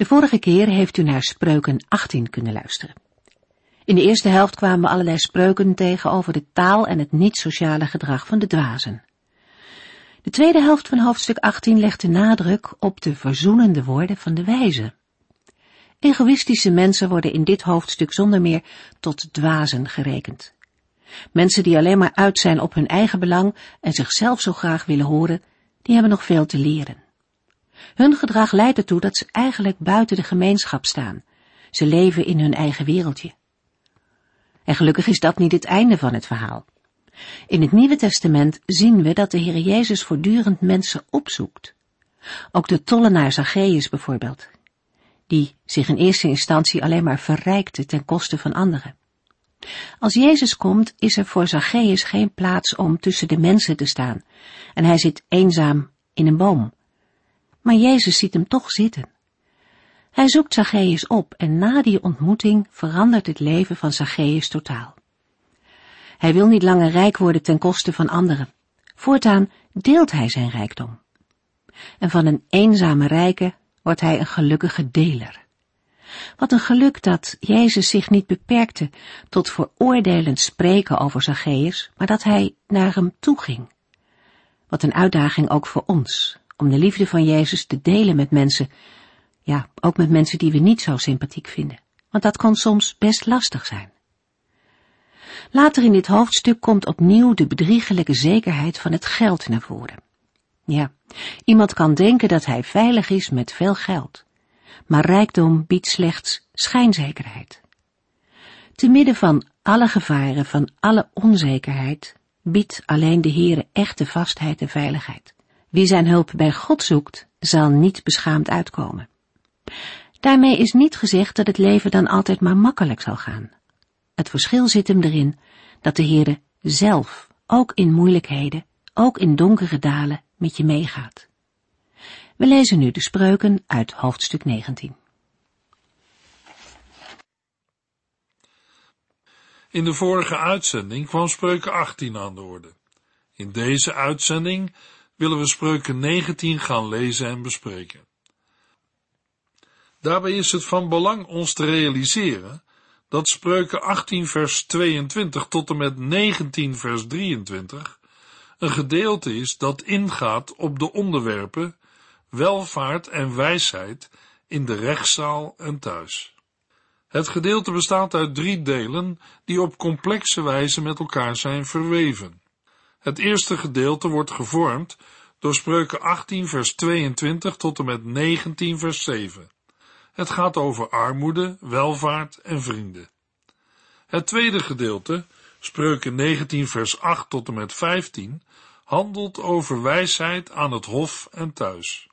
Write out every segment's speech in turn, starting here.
De vorige keer heeft u naar Spreuken 18 kunnen luisteren. In de eerste helft kwamen we allerlei spreuken tegen over de taal en het niet-sociale gedrag van de dwazen. De tweede helft van hoofdstuk 18 legt de nadruk op de verzoenende woorden van de wijze. Egoïstische mensen worden in dit hoofdstuk zonder meer tot dwazen gerekend. Mensen die alleen maar uit zijn op hun eigen belang en zichzelf zo graag willen horen, die hebben nog veel te leren. Hun gedrag leidt ertoe dat ze eigenlijk buiten de gemeenschap staan. Ze leven in hun eigen wereldje. En gelukkig is dat niet het einde van het verhaal. In het Nieuwe Testament zien we dat de Heer Jezus voortdurend mensen opzoekt. Ook de tollenaar Zacchaeus bijvoorbeeld, die zich in eerste instantie alleen maar verrijkte ten koste van anderen. Als Jezus komt, is er voor Zacchaeus geen plaats om tussen de mensen te staan, en hij zit eenzaam in een boom. Maar Jezus ziet hem toch zitten. Hij zoekt Zacchaeus op en na die ontmoeting verandert het leven van Zacchaeus totaal. Hij wil niet langer rijk worden ten koste van anderen. Voortaan deelt hij zijn rijkdom. En van een eenzame rijke wordt hij een gelukkige deler. Wat een geluk dat Jezus zich niet beperkte tot veroordelend spreken over Zacchaeus, maar dat hij naar hem toe ging. Wat een uitdaging ook voor ons, om de liefde van Jezus te delen met mensen, ja, ook met mensen die we niet zo sympathiek vinden, want dat kan soms best lastig zijn. Later in dit hoofdstuk komt opnieuw de bedriegelijke zekerheid van het geld naar voren. Ja, iemand kan denken dat hij veilig is met veel geld, maar rijkdom biedt slechts schijnzekerheid. Te midden van alle gevaren, van alle onzekerheid, biedt alleen de Heere echte vastheid en veiligheid. Wie zijn hulp bij God zoekt, zal niet beschaamd uitkomen. Daarmee is niet gezegd dat het leven dan altijd maar makkelijk zal gaan. Het verschil zit hem erin dat de Heere zelf, ook in moeilijkheden, ook in donkere dalen, met je meegaat. We lezen nu de spreuken uit hoofdstuk 19. In de vorige uitzending kwam spreuken 18 aan de orde. In deze uitzending willen we spreuken 19 gaan lezen en bespreken. Daarbij is het van belang ons te realiseren dat spreuken 18 vers 22 tot en met 19 vers 23 een gedeelte is dat ingaat op de onderwerpen welvaart en wijsheid in de rechtszaal en thuis. Het gedeelte bestaat uit drie delen die op complexe wijze met elkaar zijn verweven. Het eerste gedeelte wordt gevormd door spreuken 18 vers 22 tot en met 19 vers 7. Het gaat over armoede, welvaart en vrienden. Het tweede gedeelte, spreuken 19 vers 8 tot en met 15, handelt over wijsheid aan het hof en thuis.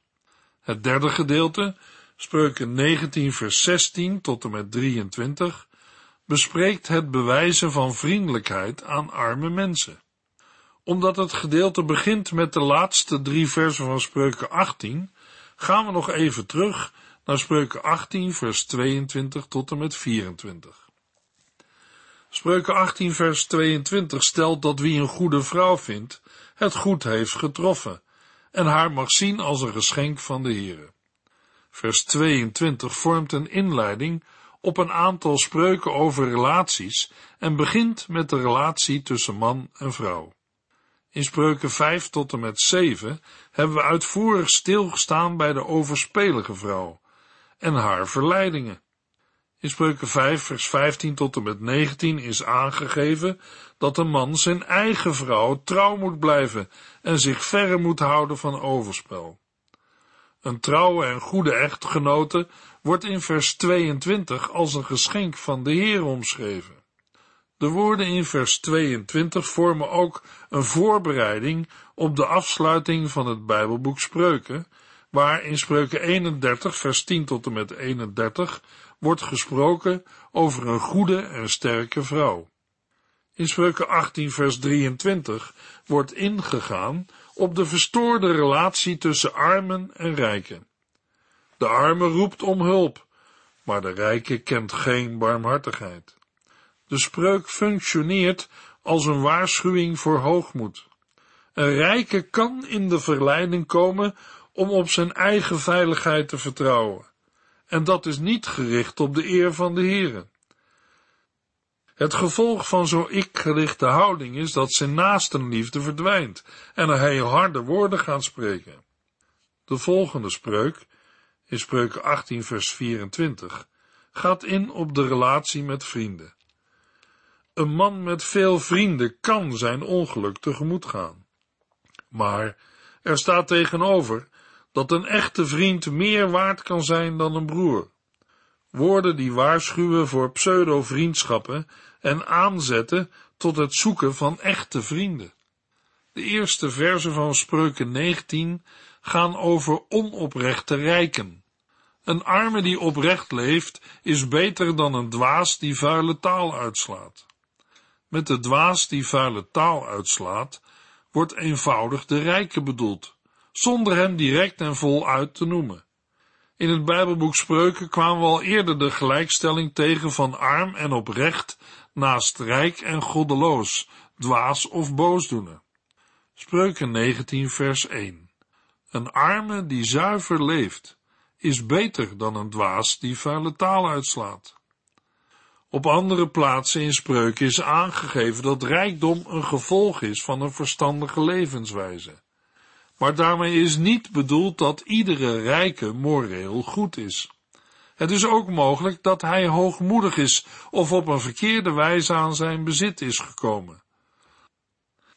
Het derde gedeelte, spreuken 19 vers 16 tot en met 23, bespreekt het bewijzen van vriendelijkheid aan arme mensen. Omdat het gedeelte begint met de laatste drie versen van spreuken 18, gaan we nog even terug naar spreuken 18 vers 22 tot en met 24. Spreuken 18 vers 22 stelt dat wie een goede vrouw vindt, het goed heeft getroffen en haar mag zien als een geschenk van de Heere. Vers 22 vormt een inleiding op een aantal spreuken over relaties en begint met de relatie tussen man en vrouw. In spreuken 5 tot en met 7 hebben we uitvoerig stilgestaan bij de overspelige vrouw en haar verleidingen. In spreuken 5 vers 15 tot en met 19 is aangegeven dat een man zijn eigen vrouw trouw moet blijven en zich verre moet houden van overspel. Een trouwe en goede echtgenote wordt in vers 22 als een geschenk van de Heer omschreven. De woorden in vers 22 vormen ook een voorbereiding op de afsluiting van het Bijbelboek Spreuken, waar in Spreuken 31 vers 10 tot en met 31 wordt gesproken over een goede en sterke vrouw. In Spreuken 18 vers 23 wordt ingegaan op de verstoorde relatie tussen armen en rijken. De arme roept om hulp, maar de rijke kent geen barmhartigheid. De spreuk functioneert als een waarschuwing voor hoogmoed. Een rijke kan in de verleiding komen om op zijn eigen veiligheid te vertrouwen. En dat is niet gericht op de eer van de Heere. Het gevolg van zo'n ik-gerichte houding is dat zijn naastenliefde verdwijnt en hij harde woorden gaat spreken. De volgende spreuk, in spreuken 18 vers 24, gaat in op de relatie met vrienden. Een man met veel vrienden kan zijn ongeluk tegemoet gaan. Maar er staat tegenover dat een echte vriend meer waard kan zijn dan een broer. Woorden die waarschuwen voor pseudo-vriendschappen en aanzetten tot het zoeken van echte vrienden. De eerste versen van Spreuken 19 gaan over onoprechte rijken. Een arme die oprecht leeft is beter dan een dwaas die vuile taal uitslaat. Met de dwaas die vuile taal uitslaat, wordt eenvoudig de rijke bedoeld, zonder hem direct en voluit te noemen. In het Bijbelboek Spreuken kwamen we al eerder de gelijkstelling tegen van arm en oprecht naast rijk en goddeloos, dwaas of boosdoener. Spreuken 19 vers 1 Een arme die zuiver leeft, is beter dan een dwaas die vuile taal uitslaat. Op andere plaatsen in spreuken is aangegeven dat rijkdom een gevolg is van een verstandige levenswijze. Maar daarmee is niet bedoeld dat iedere rijke moreel goed is. Het is ook mogelijk dat hij hoogmoedig is of op een verkeerde wijze aan zijn bezit is gekomen.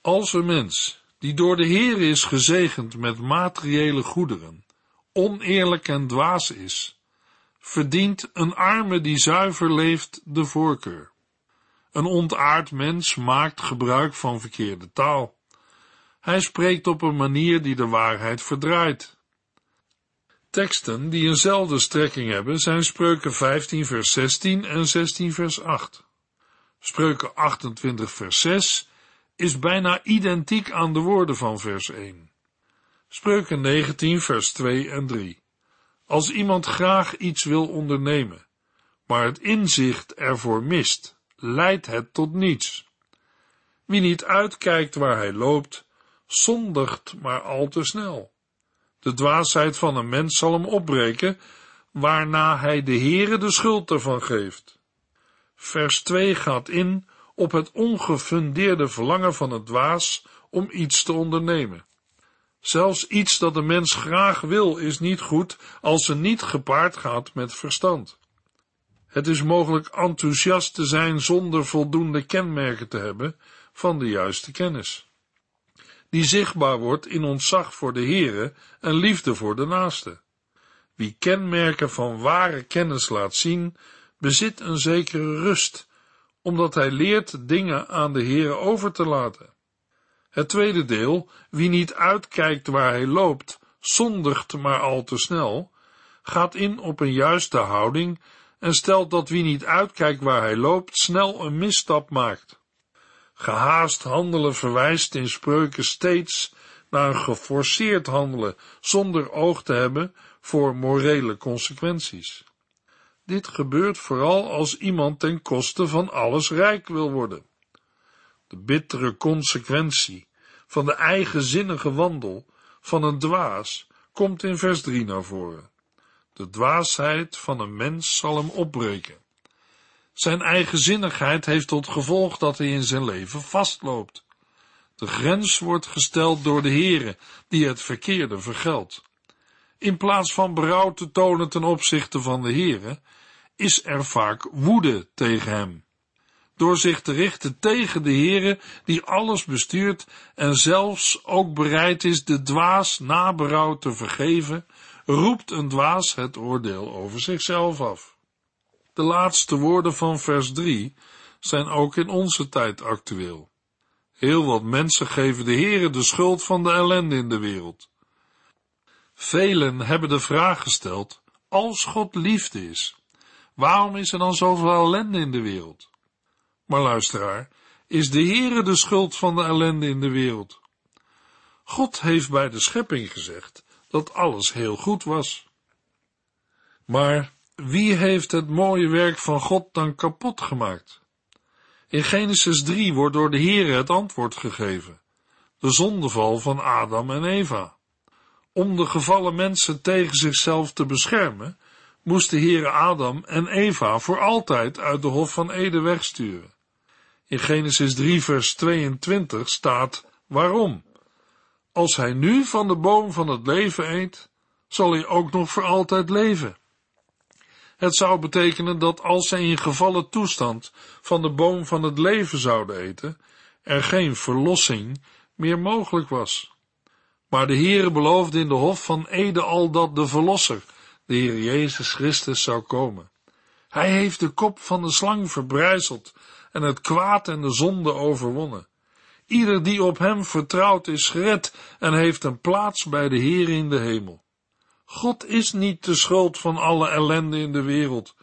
Als een mens, die door de Heer is gezegend met materiële goederen, oneerlijk en dwaas is, verdient een arme die zuiver leeft de voorkeur. Een ontaard mens maakt gebruik van verkeerde taal. Hij spreekt op een manier die de waarheid verdraait. Teksten die eenzelfde strekking hebben zijn spreuken 15 vers 16 en 16 vers 8. Spreuken 28 vers 6 is bijna identiek aan de woorden van vers 1. Spreuken 19 vers 2 en 3. Als iemand graag iets wil ondernemen, maar het inzicht ervoor mist, leidt het tot niets. Wie niet uitkijkt waar hij loopt, zondigt maar al te snel. De dwaasheid van een mens zal hem opbreken, waarna hij de Heere de schuld ervan geeft. Vers 2 gaat in op het ongefundeerde verlangen van het dwaas om iets te ondernemen. Zelfs iets dat de mens graag wil is niet goed als ze niet gepaard gaat met verstand. Het is mogelijk enthousiast te zijn zonder voldoende kenmerken te hebben van de juiste kennis, die zichtbaar wordt in ontzag voor de Heere en liefde voor de naaste. Wie kenmerken van ware kennis laat zien, bezit een zekere rust, omdat hij leert dingen aan de Heere over te laten. Het tweede deel, wie niet uitkijkt waar hij loopt, zondigt maar al te snel, gaat in op een juiste houding en stelt dat wie niet uitkijkt waar hij loopt, snel een misstap maakt. Gehaast handelen verwijst in spreuken steeds naar een geforceerd handelen, zonder oog te hebben voor morele consequenties. Dit gebeurt vooral als iemand ten koste van alles rijk wil worden. De bittere consequentie van de eigenzinnige wandel van een dwaas komt in vers 3 naar voren. De dwaasheid van een mens zal hem opbreken. Zijn eigenzinnigheid heeft tot gevolg dat hij in zijn leven vastloopt. De grens wordt gesteld door de Heere, die het verkeerde vergeldt. In plaats van berouw te tonen ten opzichte van de Heere, is er vaak woede tegen hem door zich te richten tegen de Heere die alles bestuurt en zelfs ook bereid is de dwaas na berouw te vergeven, roept een dwaas het oordeel over zichzelf af. De laatste woorden van vers 3 zijn ook in onze tijd actueel. Heel wat mensen geven de Heere de schuld van de ellende in de wereld. Velen hebben de vraag gesteld, als God liefde is, Waarom is er dan zoveel ellende in de wereld? Maar luisteraar, is de Heere de schuld van de ellende in de wereld? God heeft bij de schepping gezegd dat alles heel goed was. Maar wie heeft het mooie werk van God dan kapot gemaakt? In Genesis 3 wordt door de Heere het antwoord gegeven. De zondeval van Adam en Eva. Om de gevallen mensen tegen zichzelf te beschermen, moest de Heere Adam en Eva voor altijd uit de Hof van Eden wegsturen. In Genesis 3 vers 22 staat waarom. Als hij nu van de boom van het leven eet, zal hij ook nog voor altijd leven. Het zou betekenen dat als zij in gevallen toestand van de boom van het leven zouden eten, er geen verlossing meer mogelijk was. Maar de Heere beloofde in de hof van Ede al dat de Verlosser, de Heer Jezus Christus, zou komen. Hij heeft de kop van de slang verbrijzeld en het kwaad en de zonde overwonnen. Ieder die op hem vertrouwt is gered en heeft een plaats bij de Heer in de hemel. God is niet de schuld van alle ellende in de wereld.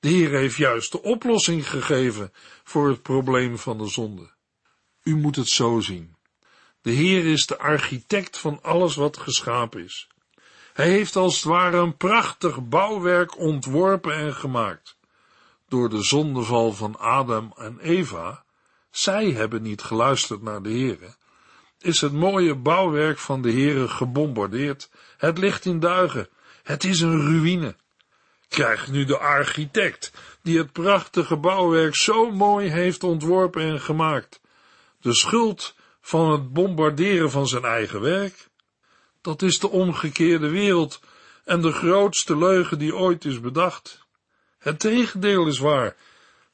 De Heer heeft juist de oplossing gegeven voor het probleem van de zonde. U moet het zo zien. De Heer is de architect van alles wat geschapen is. Hij heeft als het ware een prachtig bouwwerk ontworpen en gemaakt. Door de zondeval van Adam en Eva, zij hebben niet geluisterd naar de Heere, is het mooie bouwwerk van de Heere gebombardeerd. Het ligt in duigen. Het is een ruïne. Krijgt nu de architect, die het prachtige bouwwerk zo mooi heeft ontworpen en gemaakt, de schuld van het bombarderen van zijn eigen werk? Dat is de omgekeerde wereld en de grootste leugen die ooit is bedacht. Het tegendeel is waar,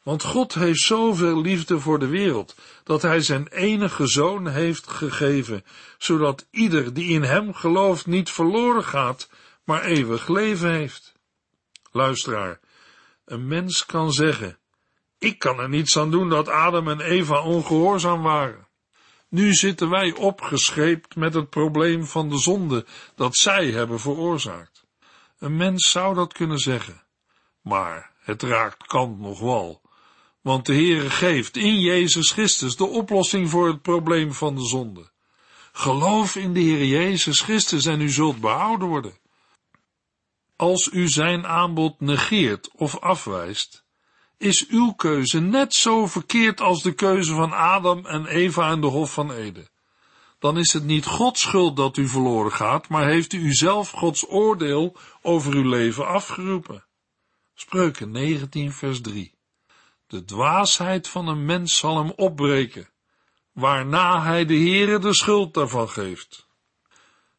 want God heeft zoveel liefde voor de wereld, dat Hij zijn enige zoon heeft gegeven, zodat ieder die in Hem gelooft niet verloren gaat, maar eeuwig leven heeft. Luisteraar, een mens kan zeggen, ik kan er niets aan doen dat Adam en Eva ongehoorzaam waren. Nu zitten wij opgescheept met het probleem van de zonde dat zij hebben veroorzaakt. Een mens zou dat kunnen zeggen, maar het raakt kant nog wel, want de Heere geeft in Jezus Christus de oplossing voor het probleem van de zonde. Geloof in de Heer Jezus Christus en u zult behouden worden. Als u zijn aanbod negeert of afwijst, is uw keuze net zo verkeerd als de keuze van Adam en Eva in de Hof van Eden. Dan is het niet Gods schuld dat u verloren gaat, maar heeft u zelf Gods oordeel over uw leven afgeroepen. Spreuken 19 vers 3 De dwaasheid van een mens zal hem opbreken, waarna hij de Heere de schuld daarvan geeft.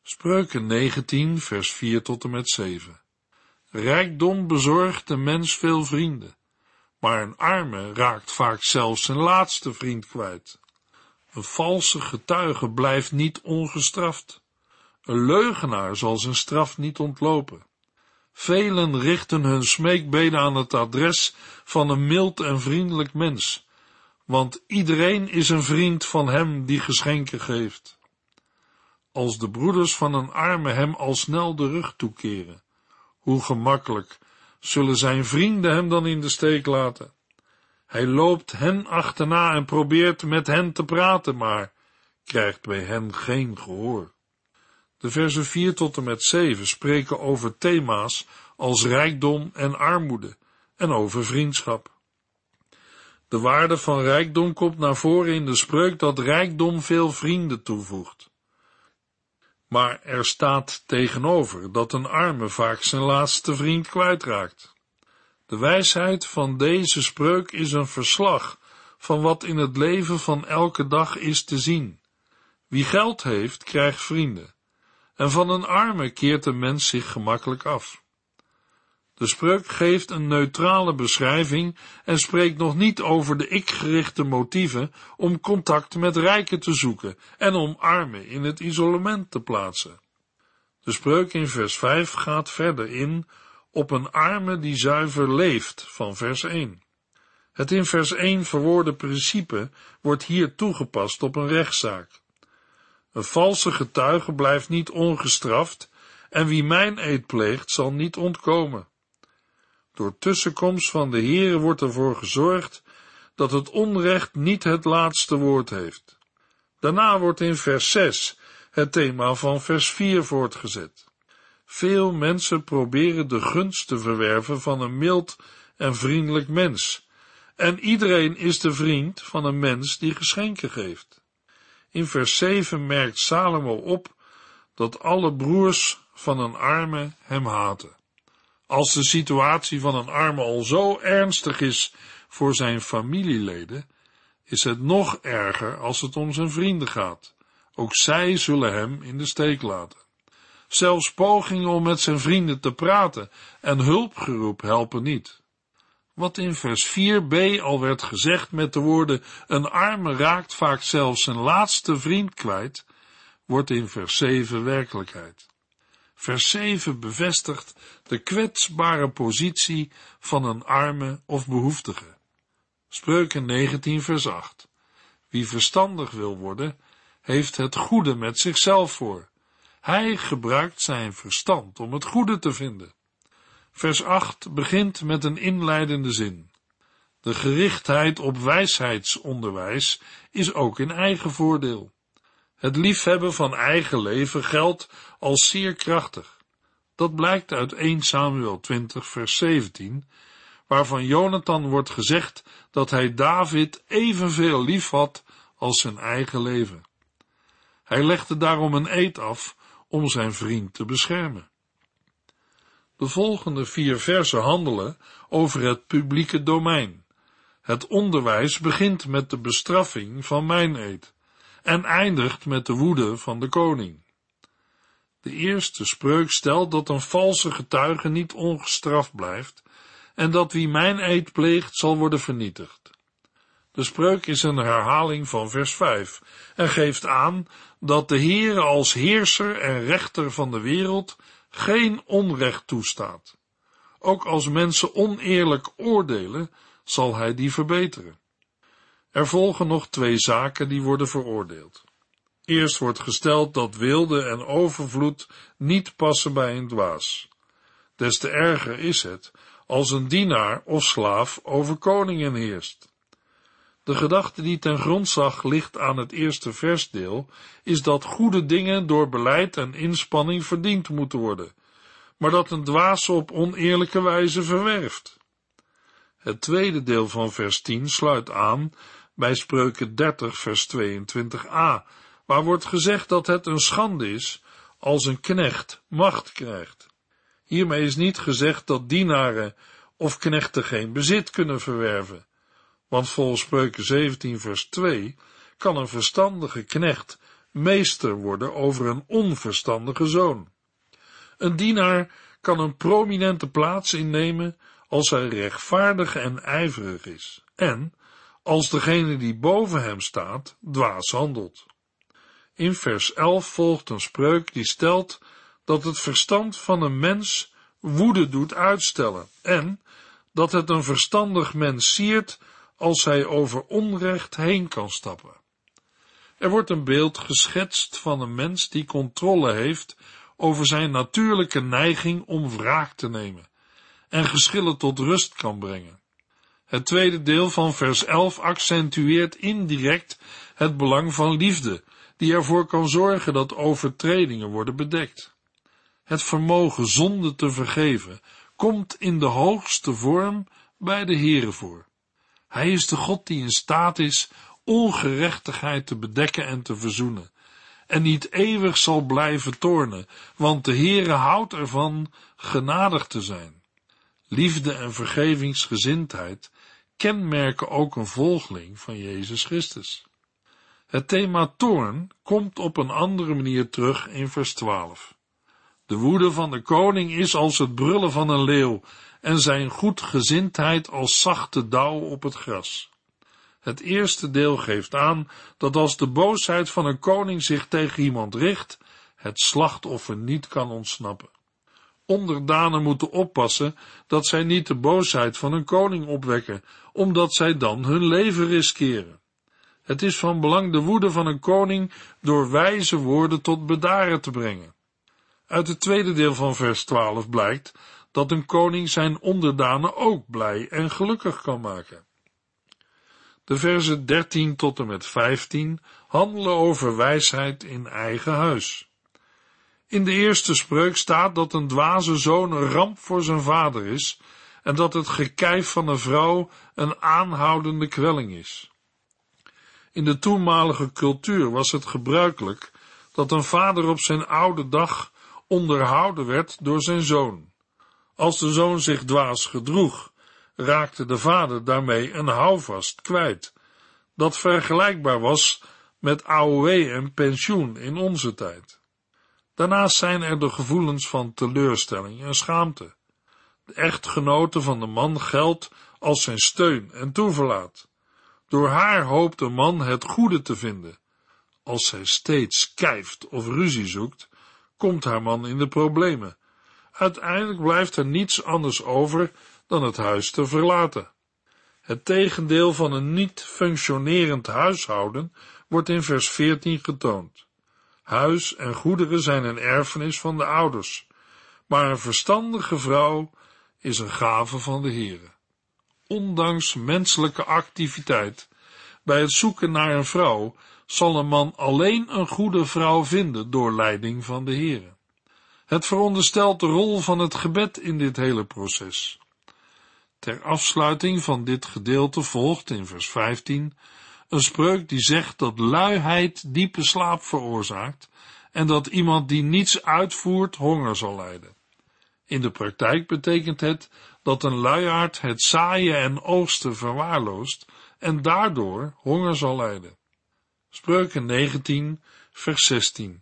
Spreuken 19 vers 4 tot en met 7 Rijkdom bezorgt de mens veel vrienden maar een arme raakt vaak zelfs zijn laatste vriend kwijt. Een valse getuige blijft niet ongestraft. Een leugenaar zal zijn straf niet ontlopen. Velen richten hun smeekbeden aan het adres van een mild en vriendelijk mens, want iedereen is een vriend van hem die geschenken geeft. Als de broeders van een arme hem al snel de rug toekeren, hoe gemakkelijk zullen zijn vrienden hem dan in de steek laten. Hij loopt hen achterna en probeert met hen te praten, maar krijgt bij hen geen gehoor. De versen 4 tot en met 7 spreken over thema's als rijkdom en armoede en over vriendschap. De waarde van rijkdom komt naar voren in de spreuk dat rijkdom veel vrienden toevoegt. Maar er staat tegenover dat een arme vaak zijn laatste vriend kwijtraakt. De wijsheid van deze spreuk is een verslag van wat in het leven van elke dag is te zien. Wie geld heeft, krijgt vrienden, en van een arme keert de mens zich gemakkelijk af. De spreuk geeft een neutrale beschrijving en spreekt nog niet over de ik-gerichte motieven om contact met rijken te zoeken en om armen in het isolement te plaatsen. De spreuk in vers 5 gaat verder in op een arme die zuiver leeft van vers 1. Het in vers 1 verwoorde principe wordt hier toegepast op een rechtszaak. Een valse getuige blijft niet ongestraft en wie mijn eed pleegt zal niet ontkomen. Door tussenkomst van de Heere wordt ervoor gezorgd dat het onrecht niet het laatste woord heeft. Daarna wordt in vers 6 het thema van vers 4 voortgezet. Veel mensen proberen de gunst te verwerven van een mild en vriendelijk mens, en iedereen is de vriend van een mens die geschenken geeft. In vers 7 merkt Salomo op dat alle broers van een arme hem haten. Als de situatie van een arme al zo ernstig is voor zijn familieleden, is het nog erger als het om zijn vrienden gaat. Ook zij zullen hem in de steek laten. Zelfs pogingen om met zijn vrienden te praten en hulpgeroep helpen niet. Wat in vers 4b al werd gezegd met de woorden een arme raakt vaak zelfs zijn laatste vriend kwijt, wordt in vers 7 werkelijkheid. Vers 7 bevestigt de kwetsbare positie van een arme of behoeftige. Spreuken 19 vers 8. Wie verstandig wil worden, heeft het goede met zichzelf voor. Hij gebruikt zijn verstand om het goede te vinden. Vers 8 begint met een inleidende zin. De gerichtheid op wijsheidsonderwijs is ook in eigen voordeel. Het liefhebben van eigen leven geldt als zeer krachtig. Dat blijkt uit 1 Samuel 20 vers 17, waarvan Jonathan wordt gezegd dat hij David evenveel lief had als zijn eigen leven. Hij legde daarom een eed af om zijn vriend te beschermen. De volgende vier versen handelen over het publieke domein. Het onderwijs begint met de bestraffing van mijn eed en eindigt met de woede van de koning. De eerste spreuk stelt dat een valse getuige niet ongestraft blijft en dat wie mijn eed pleegt zal worden vernietigd. De spreuk is een herhaling van vers 5 en geeft aan dat de Heere als heerser en rechter van de wereld geen onrecht toestaat. Ook als mensen oneerlijk oordelen, zal hij die verbeteren. Er volgen nog twee zaken die worden veroordeeld. Eerst wordt gesteld dat wilde en overvloed niet passen bij een dwaas. Des te erger is het als een dienaar of slaaf over koningen heerst. De gedachte die ten grondslag ligt aan het eerste versdeel is dat goede dingen door beleid en inspanning verdiend moeten worden, maar dat een dwaas op oneerlijke wijze verwerft. Het tweede deel van vers 10 sluit aan bij Spreuken 30 vers 22a, waar wordt gezegd dat het een schande is als een knecht macht krijgt. Hiermee is niet gezegd dat dienaren of knechten geen bezit kunnen verwerven, want volgens Spreuken 17 vers 2 kan een verstandige knecht meester worden over een onverstandige zoon. Een dienaar kan een prominente plaats innemen als hij rechtvaardig en ijverig is, en als degene die boven hem staat dwaas handelt. In vers 11 volgt een spreuk die stelt dat het verstand van een mens woede doet uitstellen en dat het een verstandig mens siert als hij over onrecht heen kan stappen. Er wordt een beeld geschetst van een mens die controle heeft over zijn natuurlijke neiging om wraak te nemen en geschillen tot rust kan brengen. Het tweede deel van vers 11 accentueert indirect het belang van liefde, die ervoor kan zorgen dat overtredingen worden bedekt. Het vermogen zonde te vergeven komt in de hoogste vorm bij de Heere voor. Hij is de God die in staat is ongerechtigheid te bedekken en te verzoenen, en niet eeuwig zal blijven toornen, want de Heere houdt ervan genadig te zijn. Liefde en vergevingsgezindheid kenmerken ook een volgeling van Jezus Christus. Het thema toorn komt op een andere manier terug in vers 12. De woede van de koning is als het brullen van een leeuw en zijn goedgezindheid als zachte dauw op het gras. Het eerste deel geeft aan dat als de boosheid van een koning zich tegen iemand richt, het slachtoffer niet kan ontsnappen. Onderdanen moeten oppassen dat zij niet de boosheid van een koning opwekken, omdat zij dan hun leven riskeren. Het is van belang de woede van een koning door wijze woorden tot bedaren te brengen. Uit het tweede deel van vers 12 blijkt dat een koning zijn onderdanen ook blij en gelukkig kan maken. De versen 13 tot en met 15 handelen over wijsheid in eigen huis. In de eerste spreuk staat dat een dwaze zoon een ramp voor zijn vader is en dat het gekijf van een vrouw een aanhoudende kwelling is. In de toenmalige cultuur was het gebruikelijk dat een vader op zijn oude dag onderhouden werd door zijn zoon. Als de zoon zich dwaas gedroeg, raakte de vader daarmee een houvast kwijt, dat vergelijkbaar was met AOW en pensioen in onze tijd. Daarnaast zijn er de gevoelens van teleurstelling en schaamte. De echtgenote van de man geldt als zijn steun en toeverlaat. Door haar hoopt de man het goede te vinden. Als zij steeds kijft of ruzie zoekt, komt haar man in de problemen. Uiteindelijk blijft er niets anders over dan het huis te verlaten. Het tegendeel van een niet functionerend huishouden wordt in vers 14 getoond. Huis en goederen zijn een erfenis van de ouders, maar een verstandige vrouw is een gave van de Heere. Ondanks menselijke activiteit, bij het zoeken naar een vrouw, zal een man alleen een goede vrouw vinden door leiding van de Heere. Het veronderstelt de rol van het gebed in dit hele proces. Ter afsluiting van dit gedeelte volgt in vers 15 een spreuk die zegt dat luiheid diepe slaap veroorzaakt en dat iemand die niets uitvoert honger zal lijden. In de praktijk betekent het dat een luiaard het zaaien en oogsten verwaarloost en daardoor honger zal lijden. Spreuken 19, vers 16.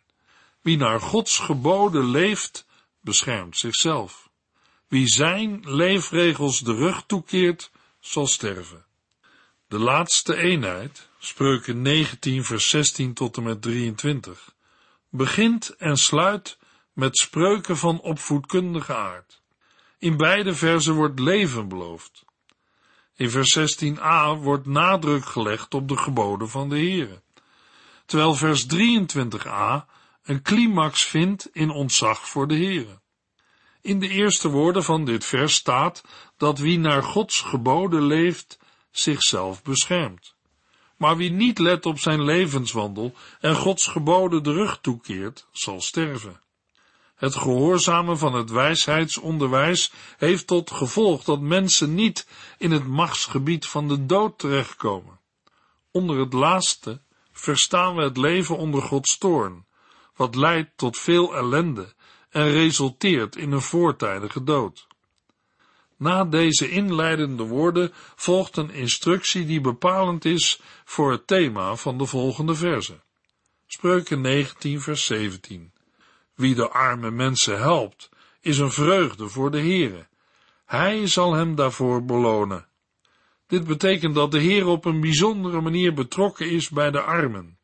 Wie naar Gods geboden leeft, beschermt zichzelf. Wie zijn leefregels de rug toekeert, zal sterven. De laatste eenheid, spreuken 19 vers 16 tot en met 23, begint en sluit met spreuken van opvoedkundige aard. In beide versen wordt leven beloofd. In vers 16a wordt nadruk gelegd op de geboden van de Heere, terwijl vers 23a een climax vindt in ontzag voor de Heere. In de eerste woorden van dit vers staat dat wie naar Gods geboden leeft, zichzelf beschermt. Maar wie niet let op zijn levenswandel en Gods geboden de rug toekeert, zal sterven. Het gehoorzamen van het wijsheidsonderwijs heeft tot gevolg dat mensen niet in het machtsgebied van de dood terechtkomen. Onder het laatste verstaan we het leven onder Gods toorn, wat leidt tot veel ellende en resulteert in een voortijdige dood. Na deze inleidende woorden volgt een instructie die bepalend is voor het thema van de volgende verse. Spreuken 19 vers 17. Wie de arme mensen helpt, is een vreugde voor de Heere. Hij zal hem daarvoor belonen. Dit betekent dat de Heer op een bijzondere manier betrokken is bij de armen.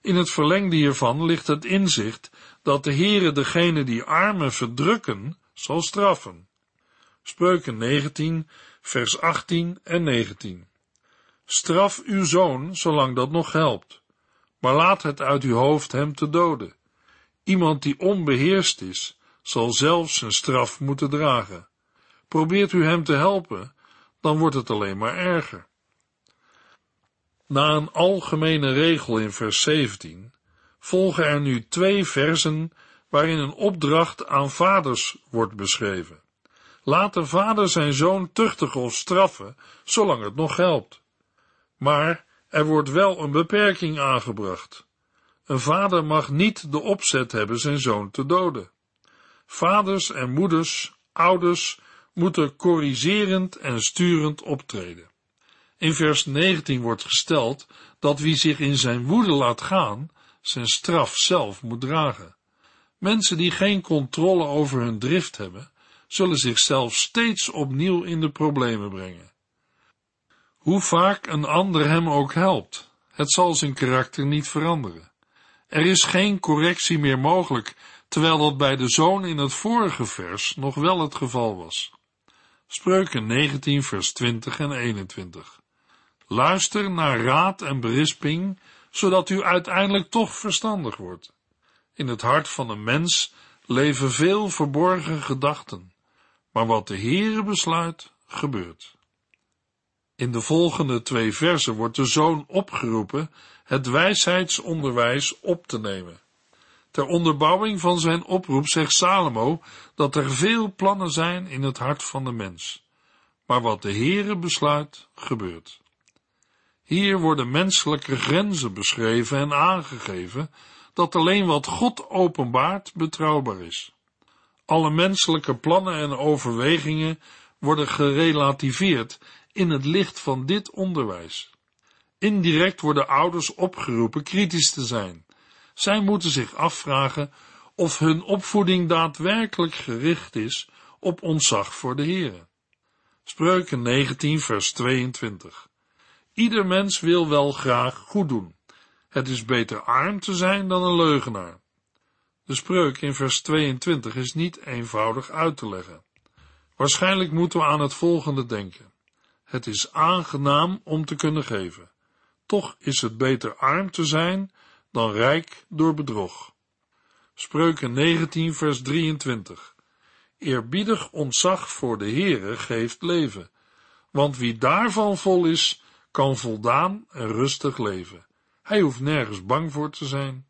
In het verlengde hiervan ligt het inzicht dat de Heere degene die armen verdrukken, zal straffen. Spreuken 19, vers 18 en 19. Straf uw zoon, zolang dat nog helpt, maar laat het uit uw hoofd hem te doden. Iemand die onbeheerst is, zal zelfs zijn straf moeten dragen. Probeert u hem te helpen, dan wordt het alleen maar erger. Na een algemene regel in vers 17 volgen er nu twee versen waarin een opdracht aan vaders wordt beschreven. Laat de vader zijn zoon tuchtigen of straffen, zolang het nog helpt. Maar er wordt wel een beperking aangebracht. Een vader mag niet de opzet hebben zijn zoon te doden. Vaders en moeders, ouders, moeten corrigerend en sturend optreden. In vers 19 wordt gesteld dat wie zich in zijn woede laat gaan, zijn straf zelf moet dragen. Mensen die geen controle over hun drift hebben, zullen zichzelf steeds opnieuw in de problemen brengen. Hoe vaak een ander hem ook helpt, het zal zijn karakter niet veranderen. Er is geen correctie meer mogelijk, terwijl dat bij de zoon in het vorige vers nog wel het geval was. Spreuken 19 vers 20 en 21. Luister naar raad en berisping, zodat u uiteindelijk toch verstandig wordt. In het hart van een mens leven veel verborgen gedachten, maar wat de Heere besluit, gebeurt. In de volgende twee versen wordt de zoon opgeroepen het wijsheidsonderwijs op te nemen. Ter onderbouwing van zijn oproep zegt Salomo dat er veel plannen zijn in het hart van de mens. Maar wat de Heere besluit, gebeurt. Hier worden menselijke grenzen beschreven en aangegeven, dat alleen wat God openbaart betrouwbaar is. Alle menselijke plannen en overwegingen worden gerelativeerd in het licht van dit onderwijs. Indirect worden ouders opgeroepen kritisch te zijn. Zij moeten zich afvragen of hun opvoeding daadwerkelijk gericht is op ontzag voor de Heere. Spreuken 19 vers 22 Ieder mens wil wel graag goed doen. Het is beter arm te zijn dan een leugenaar. De spreuk in vers 22 is niet eenvoudig uit te leggen. Waarschijnlijk moeten we aan het volgende denken. Het is aangenaam om te kunnen geven. Toch is het beter arm te zijn dan rijk door bedrog. Spreuken 19 vers 23 Eerbiedig ontzag voor de Heere geeft leven, want wie daarvan vol is, kan voldaan en rustig leven. Hij hoeft nergens bang voor te zijn.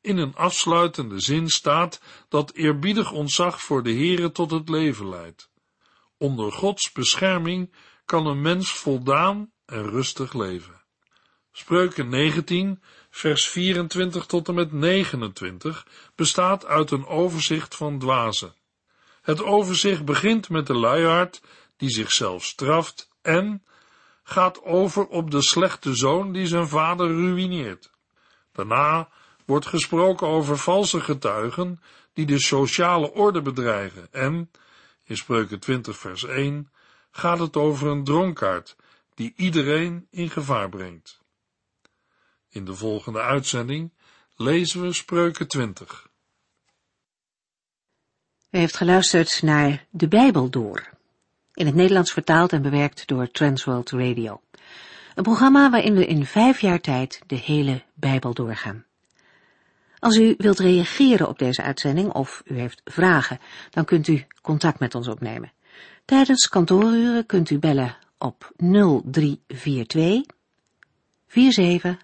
In een afsluitende zin staat dat eerbiedig ontzag voor de Heere tot het leven leidt. Onder Gods bescherming kan een mens voldaan en rustig leven. Spreuken 19, vers 24 tot en met 29 bestaat uit een overzicht van dwazen. Het overzicht begint met de luiaard die zichzelf straft en gaat over op de slechte zoon die zijn vader ruïneert. Daarna wordt gesproken over valse getuigen die de sociale orde bedreigen en, in Spreuken 20 vers 1, gaat het over een dronkaard die iedereen in gevaar brengt. In de volgende uitzending lezen we Spreuken 20. U heeft geluisterd naar De Bijbel Door, in het Nederlands vertaald en bewerkt door Transworld Radio. Een programma waarin we in vijf jaar tijd de hele Bijbel doorgaan. Als u wilt reageren op deze uitzending of u heeft vragen, dan kunt u contact met ons opnemen. Tijdens kantooruren kunt u bellen op 0342 47